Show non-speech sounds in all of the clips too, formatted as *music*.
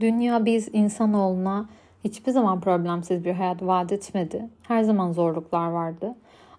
Dünya biz insanoğluna hiçbir zaman problemsiz bir hayat vaat etmedi. Her zaman zorluklar vardı.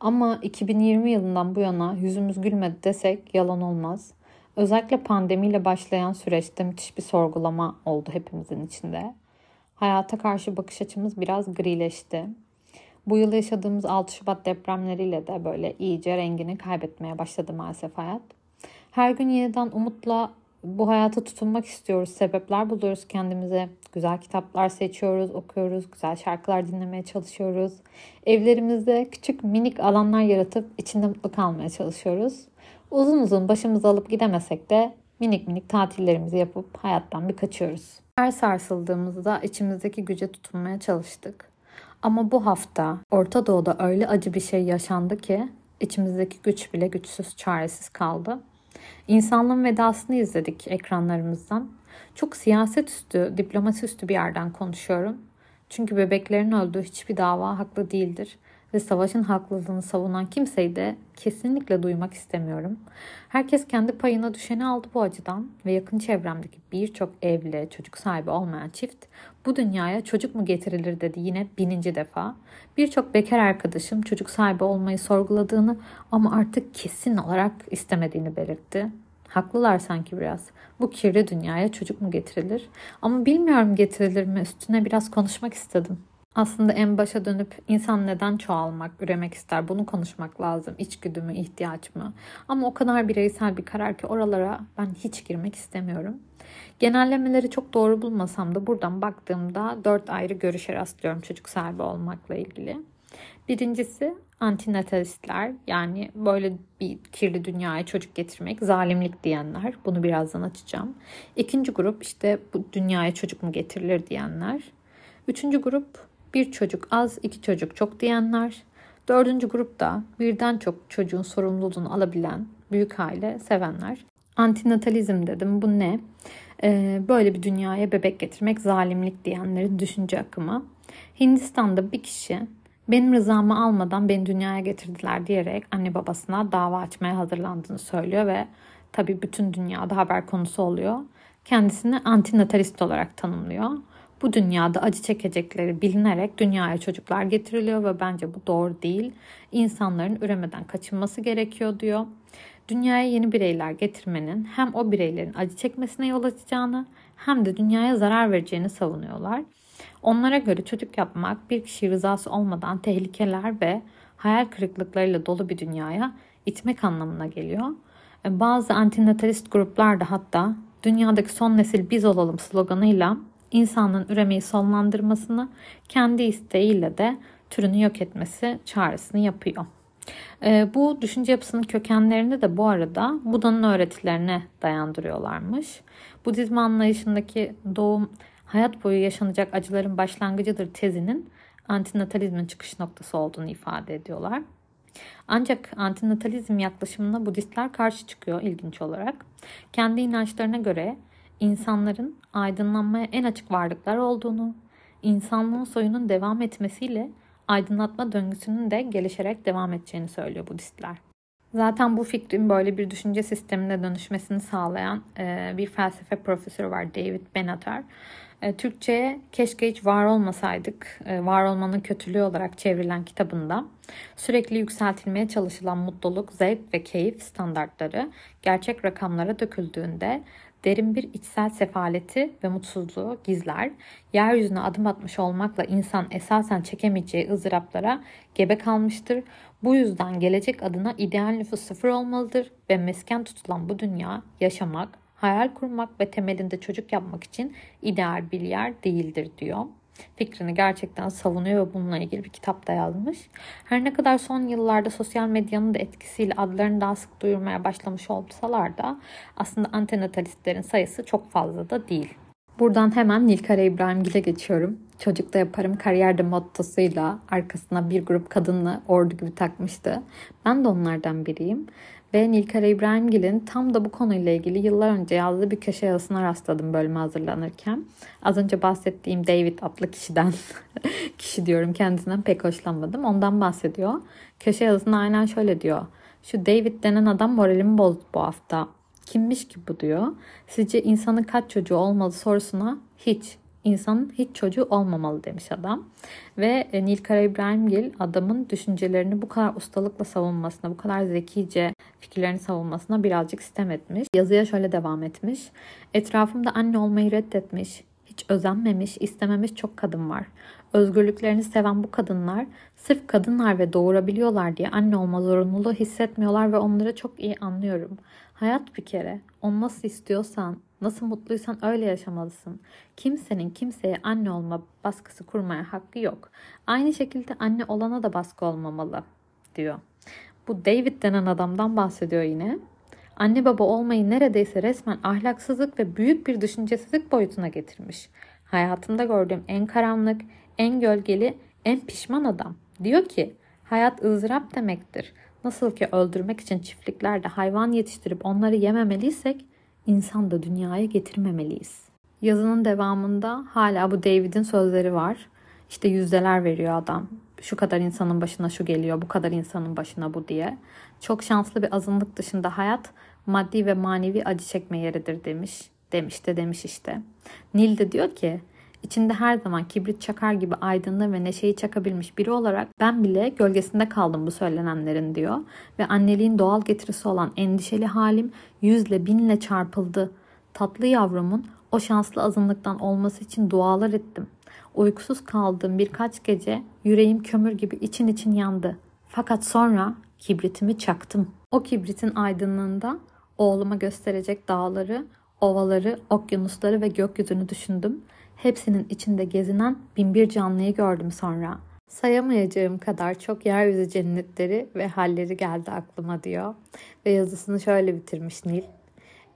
Ama 2020 yılından bu yana yüzümüz gülmedi desek yalan olmaz. Özellikle pandemiyle başlayan süreçte müthiş bir sorgulama oldu hepimizin içinde. Hayata karşı bakış açımız biraz grileşti. Bu yıl yaşadığımız 6 Şubat depremleriyle de böyle iyice rengini kaybetmeye başladı maalesef hayat. Her gün yeniden umutla bu hayata tutunmak istiyoruz. Sebepler buluyoruz kendimize. Güzel kitaplar seçiyoruz, okuyoruz. Güzel şarkılar dinlemeye çalışıyoruz. Evlerimizde küçük minik alanlar yaratıp içinde mutlu kalmaya çalışıyoruz. Uzun uzun başımızı alıp gidemesek de minik minik tatillerimizi yapıp hayattan bir kaçıyoruz. Her sarsıldığımızda içimizdeki güce tutunmaya çalıştık. Ama bu hafta Orta Doğu'da öyle acı bir şey yaşandı ki içimizdeki güç bile güçsüz, çaresiz kaldı. İnsanlığın vedasını izledik ekranlarımızdan. Çok siyaset üstü, diplomasi üstü bir yerden konuşuyorum. Çünkü bebeklerin öldüğü hiçbir dava haklı değildir ve savaşın haklılığını savunan kimseyi de kesinlikle duymak istemiyorum. Herkes kendi payına düşeni aldı bu acıdan ve yakın çevremdeki birçok evli, çocuk sahibi olmayan çift bu dünyaya çocuk mu getirilir dedi yine bininci defa. Birçok bekar arkadaşım çocuk sahibi olmayı sorguladığını ama artık kesin olarak istemediğini belirtti. Haklılar sanki biraz. Bu kirli dünyaya çocuk mu getirilir? Ama bilmiyorum getirilir mi? Üstüne biraz konuşmak istedim. Aslında en başa dönüp insan neden çoğalmak, üremek ister bunu konuşmak lazım. İçgüdü mü, ihtiyaç mı? Ama o kadar bireysel bir karar ki oralara ben hiç girmek istemiyorum. Genellemeleri çok doğru bulmasam da buradan baktığımda dört ayrı görüşe rastlıyorum çocuk sahibi olmakla ilgili. Birincisi antinatalistler yani böyle bir kirli dünyaya çocuk getirmek zalimlik diyenler. Bunu birazdan açacağım. İkinci grup işte bu dünyaya çocuk mu getirilir diyenler. Üçüncü grup bir çocuk az, iki çocuk çok diyenler. Dördüncü grupta birden çok çocuğun sorumluluğunu alabilen büyük aile sevenler. Antinatalizm dedim. Bu ne? Ee, böyle bir dünyaya bebek getirmek zalimlik diyenlerin düşünce akımı. Hindistan'da bir kişi benim rızamı almadan beni dünyaya getirdiler diyerek anne babasına dava açmaya hazırlandığını söylüyor ve tabii bütün dünyada haber konusu oluyor. Kendisini antinatalist olarak tanımlıyor bu dünyada acı çekecekleri bilinerek dünyaya çocuklar getiriliyor ve bence bu doğru değil. İnsanların üremeden kaçınması gerekiyor diyor. Dünyaya yeni bireyler getirmenin hem o bireylerin acı çekmesine yol açacağını hem de dünyaya zarar vereceğini savunuyorlar. Onlara göre çocuk yapmak bir kişi rızası olmadan tehlikeler ve hayal kırıklıklarıyla dolu bir dünyaya itmek anlamına geliyor. Bazı antinatalist gruplar da hatta dünyadaki son nesil biz olalım sloganıyla insanın üremeyi sonlandırmasını kendi isteğiyle de türünü yok etmesi çağrısını yapıyor. E, bu düşünce yapısının kökenlerini de bu arada Buda'nın öğretilerine dayandırıyorlarmış. Budizm anlayışındaki doğum hayat boyu yaşanacak acıların başlangıcıdır tezinin antinatalizmin çıkış noktası olduğunu ifade ediyorlar. Ancak antinatalizm yaklaşımına Budistler karşı çıkıyor ilginç olarak. Kendi inançlarına göre insanların aydınlanmaya en açık varlıklar olduğunu, insanlığın soyunun devam etmesiyle aydınlatma döngüsünün de gelişerek devam edeceğini söylüyor Budistler. Zaten bu fikrin böyle bir düşünce sistemine dönüşmesini sağlayan e, bir felsefe profesörü var David Benatar. E, Türkçe'ye keşke hiç var olmasaydık, e, var olmanın kötülüğü olarak çevrilen kitabında sürekli yükseltilmeye çalışılan mutluluk, zevk ve keyif standartları gerçek rakamlara döküldüğünde derin bir içsel sefaleti ve mutsuzluğu gizler. Yeryüzüne adım atmış olmakla insan esasen çekemeyeceği ızdıraplara gebe kalmıştır. Bu yüzden gelecek adına ideal nüfus sıfır olmalıdır ve mesken tutulan bu dünya yaşamak, hayal kurmak ve temelinde çocuk yapmak için ideal bir yer değildir diyor fikrini gerçekten savunuyor ve bununla ilgili bir kitap da yazmış. Her ne kadar son yıllarda sosyal medyanın da etkisiyle adlarını daha sık duyurmaya başlamış olsalar da aslında antenatalistlerin sayısı çok fazla da değil. Buradan hemen Nilkara İbrahimgil'e geçiyorum. Çocukta yaparım kariyerde mottosuyla arkasına bir grup kadınla ordu gibi takmıştı. Ben de onlardan biriyim. Ve Nilkara İbrahimgil'in tam da bu konuyla ilgili yıllar önce yazdığı bir köşe yazısına rastladım bölüme hazırlanırken. Az önce bahsettiğim David adlı kişiden, *laughs* kişi diyorum kendisinden pek hoşlanmadım. Ondan bahsediyor. Köşe yazısında aynen şöyle diyor. Şu David denen adam moralimi bozdu bu hafta. Kimmiş ki bu diyor. Sizce insanın kaç çocuğu olmalı sorusuna Hiç. İnsanın hiç çocuğu olmamalı demiş adam. Ve e, Nilkara İbrahimgil adamın düşüncelerini bu kadar ustalıkla savunmasına, bu kadar zekice fikirlerini savunmasına birazcık sistem etmiş. Yazıya şöyle devam etmiş. Etrafımda anne olmayı reddetmiş, hiç özenmemiş, istememiş çok kadın var. Özgürlüklerini seven bu kadınlar sırf kadınlar ve doğurabiliyorlar diye anne olma zorunluluğu hissetmiyorlar ve onları çok iyi anlıyorum. Hayat bir kere. Onu nasıl istiyorsan, nasıl mutluysan öyle yaşamalısın. Kimsenin kimseye anne olma baskısı kurmaya hakkı yok. Aynı şekilde anne olana da baskı olmamalı diyor. Bu David denen adamdan bahsediyor yine. Anne baba olmayı neredeyse resmen ahlaksızlık ve büyük bir düşüncesizlik boyutuna getirmiş. Hayatımda gördüğüm en karanlık, en gölgeli, en pişman adam. Diyor ki hayat ızdırap demektir. Nasıl ki öldürmek için çiftliklerde hayvan yetiştirip onları yememeliysek insan da dünyaya getirmemeliyiz. Yazının devamında hala bu David'in sözleri var. İşte yüzdeler veriyor adam. Şu kadar insanın başına şu geliyor, bu kadar insanın başına bu diye. Çok şanslı bir azınlık dışında hayat maddi ve manevi acı çekme yeridir demiş. Demiş de demiş işte. Nil de diyor ki İçinde her zaman kibrit çakar gibi aydınlığı ve neşeyi çakabilmiş biri olarak ben bile gölgesinde kaldım bu söylenenlerin diyor. Ve anneliğin doğal getirisi olan endişeli halim yüzle binle çarpıldı. Tatlı yavrumun o şanslı azınlıktan olması için dualar ettim. Uykusuz kaldığım birkaç gece yüreğim kömür gibi için için yandı. Fakat sonra kibritimi çaktım. O kibritin aydınlığında oğluma gösterecek dağları, ovaları, okyanusları ve gökyüzünü düşündüm Hepsinin içinde gezinen binbir canlıyı gördüm sonra. Sayamayacağım kadar çok yeryüzü cennetleri ve halleri geldi aklıma diyor. Ve yazısını şöyle bitirmiş Nil.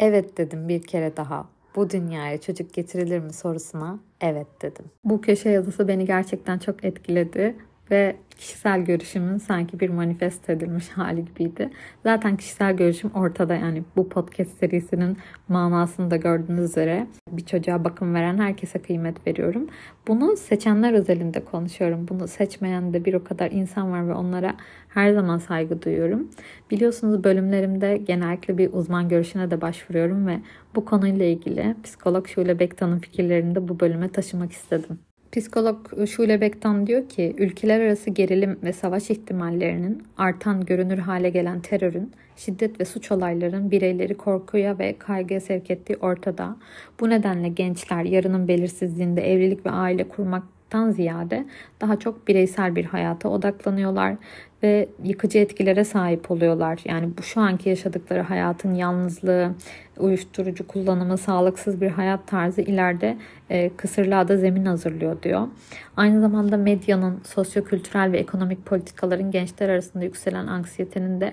Evet dedim bir kere daha. Bu dünyaya çocuk getirilir mi sorusuna evet dedim. Bu köşe yazısı beni gerçekten çok etkiledi ve kişisel görüşümün sanki bir manifest edilmiş hali gibiydi. Zaten kişisel görüşüm ortada yani bu podcast serisinin manasını da gördüğünüz üzere bir çocuğa bakım veren herkese kıymet veriyorum. Bunu seçenler özelinde konuşuyorum. Bunu seçmeyen de bir o kadar insan var ve onlara her zaman saygı duyuyorum. Biliyorsunuz bölümlerimde genellikle bir uzman görüşüne de başvuruyorum ve bu konuyla ilgili psikolog Şule Bektan'ın fikirlerini de bu bölüme taşımak istedim. Psikolog Şule Bektan diyor ki ülkeler arası gerilim ve savaş ihtimallerinin artan görünür hale gelen terörün, şiddet ve suç olayların bireyleri korkuya ve kaygıya sevk ettiği ortada. Bu nedenle gençler yarının belirsizliğinde evlilik ve aile kurmak hayattan ziyade daha çok bireysel bir hayata odaklanıyorlar ve yıkıcı etkilere sahip oluyorlar. Yani bu şu anki yaşadıkları hayatın yalnızlığı, uyuşturucu kullanımı, sağlıksız bir hayat tarzı ileride e, kısırlığa da zemin hazırlıyor diyor. Aynı zamanda medyanın, sosyokültürel ve ekonomik politikaların gençler arasında yükselen anksiyetenin de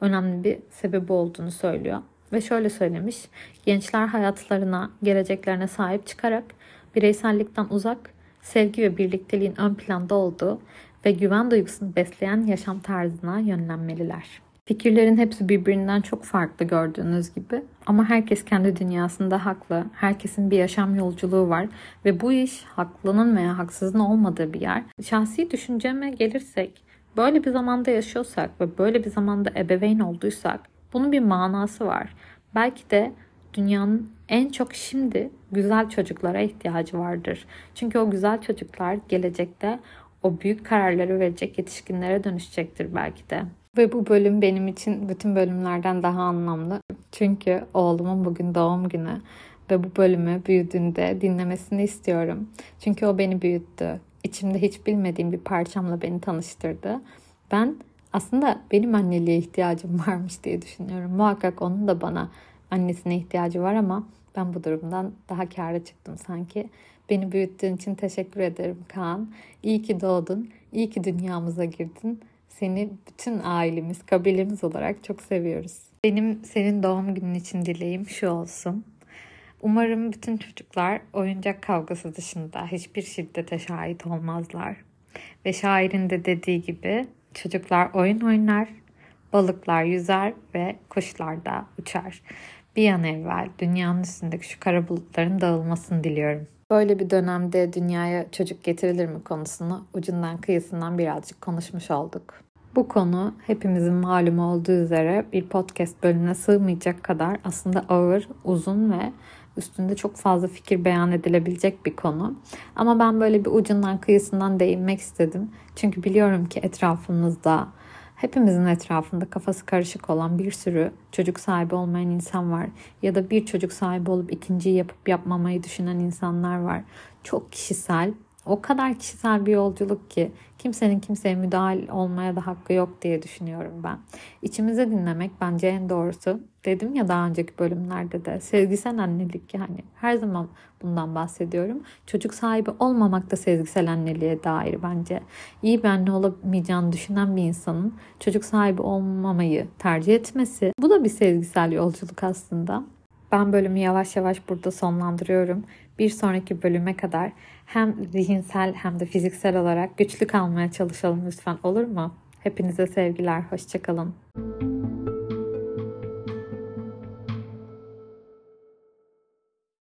önemli bir sebebi olduğunu söylüyor. Ve şöyle söylemiş, gençler hayatlarına, geleceklerine sahip çıkarak bireysellikten uzak sevgi ve birlikteliğin ön planda olduğu ve güven duygusunu besleyen yaşam tarzına yönlenmeliler. Fikirlerin hepsi birbirinden çok farklı gördüğünüz gibi ama herkes kendi dünyasında haklı. Herkesin bir yaşam yolculuğu var ve bu iş haklının veya haksızın olmadığı bir yer. Şahsi düşünceme gelirsek böyle bir zamanda yaşıyorsak ve böyle bir zamanda ebeveyn olduysak bunun bir manası var. Belki de dünyanın en çok şimdi güzel çocuklara ihtiyacı vardır. Çünkü o güzel çocuklar gelecekte o büyük kararları verecek yetişkinlere dönüşecektir belki de. Ve bu bölüm benim için bütün bölümlerden daha anlamlı. Çünkü oğlumun bugün doğum günü ve bu bölümü büyüdüğünde dinlemesini istiyorum. Çünkü o beni büyüttü. İçimde hiç bilmediğim bir parçamla beni tanıştırdı. Ben aslında benim anneliğe ihtiyacım varmış diye düşünüyorum. Muhakkak onun da bana annesine ihtiyacı var ama ben bu durumdan daha kâra çıktım sanki. Beni büyüttüğün için teşekkür ederim Kaan. İyi ki doğdun, iyi ki dünyamıza girdin. Seni bütün ailemiz, kabilemiz olarak çok seviyoruz. Benim senin doğum günün için dileğim şu olsun. Umarım bütün çocuklar oyuncak kavgası dışında hiçbir şiddete şahit olmazlar. Ve şairin de dediği gibi çocuklar oyun oynar, balıklar yüzer ve kuşlar da uçar bir an evvel dünyanın üstündeki şu kara bulutların dağılmasını diliyorum. Böyle bir dönemde dünyaya çocuk getirilir mi konusunu ucundan kıyısından birazcık konuşmuş olduk. Bu konu hepimizin malumu olduğu üzere bir podcast bölümüne sığmayacak kadar aslında ağır, uzun ve Üstünde çok fazla fikir beyan edilebilecek bir konu. Ama ben böyle bir ucundan kıyısından değinmek istedim. Çünkü biliyorum ki etrafımızda Hepimizin etrafında kafası karışık olan bir sürü çocuk sahibi olmayan insan var. Ya da bir çocuk sahibi olup ikinciyi yapıp yapmamayı düşünen insanlar var. Çok kişisel o kadar kişisel bir yolculuk ki kimsenin kimseye müdahil olmaya da hakkı yok diye düşünüyorum ben. İçimize dinlemek bence en doğrusu. Dedim ya daha önceki bölümlerde de sezgisel annelik yani her zaman bundan bahsediyorum. Çocuk sahibi olmamak da sezgisel anneliğe dair bence. İyi bir anne olamayacağını düşünen bir insanın çocuk sahibi olmamayı tercih etmesi bu da bir sezgisel yolculuk aslında. Ben bölümü yavaş yavaş burada sonlandırıyorum. Bir sonraki bölüme kadar hem zihinsel hem de fiziksel olarak güçlü kalmaya çalışalım lütfen olur mu? Hepinize sevgiler, hoşçakalın.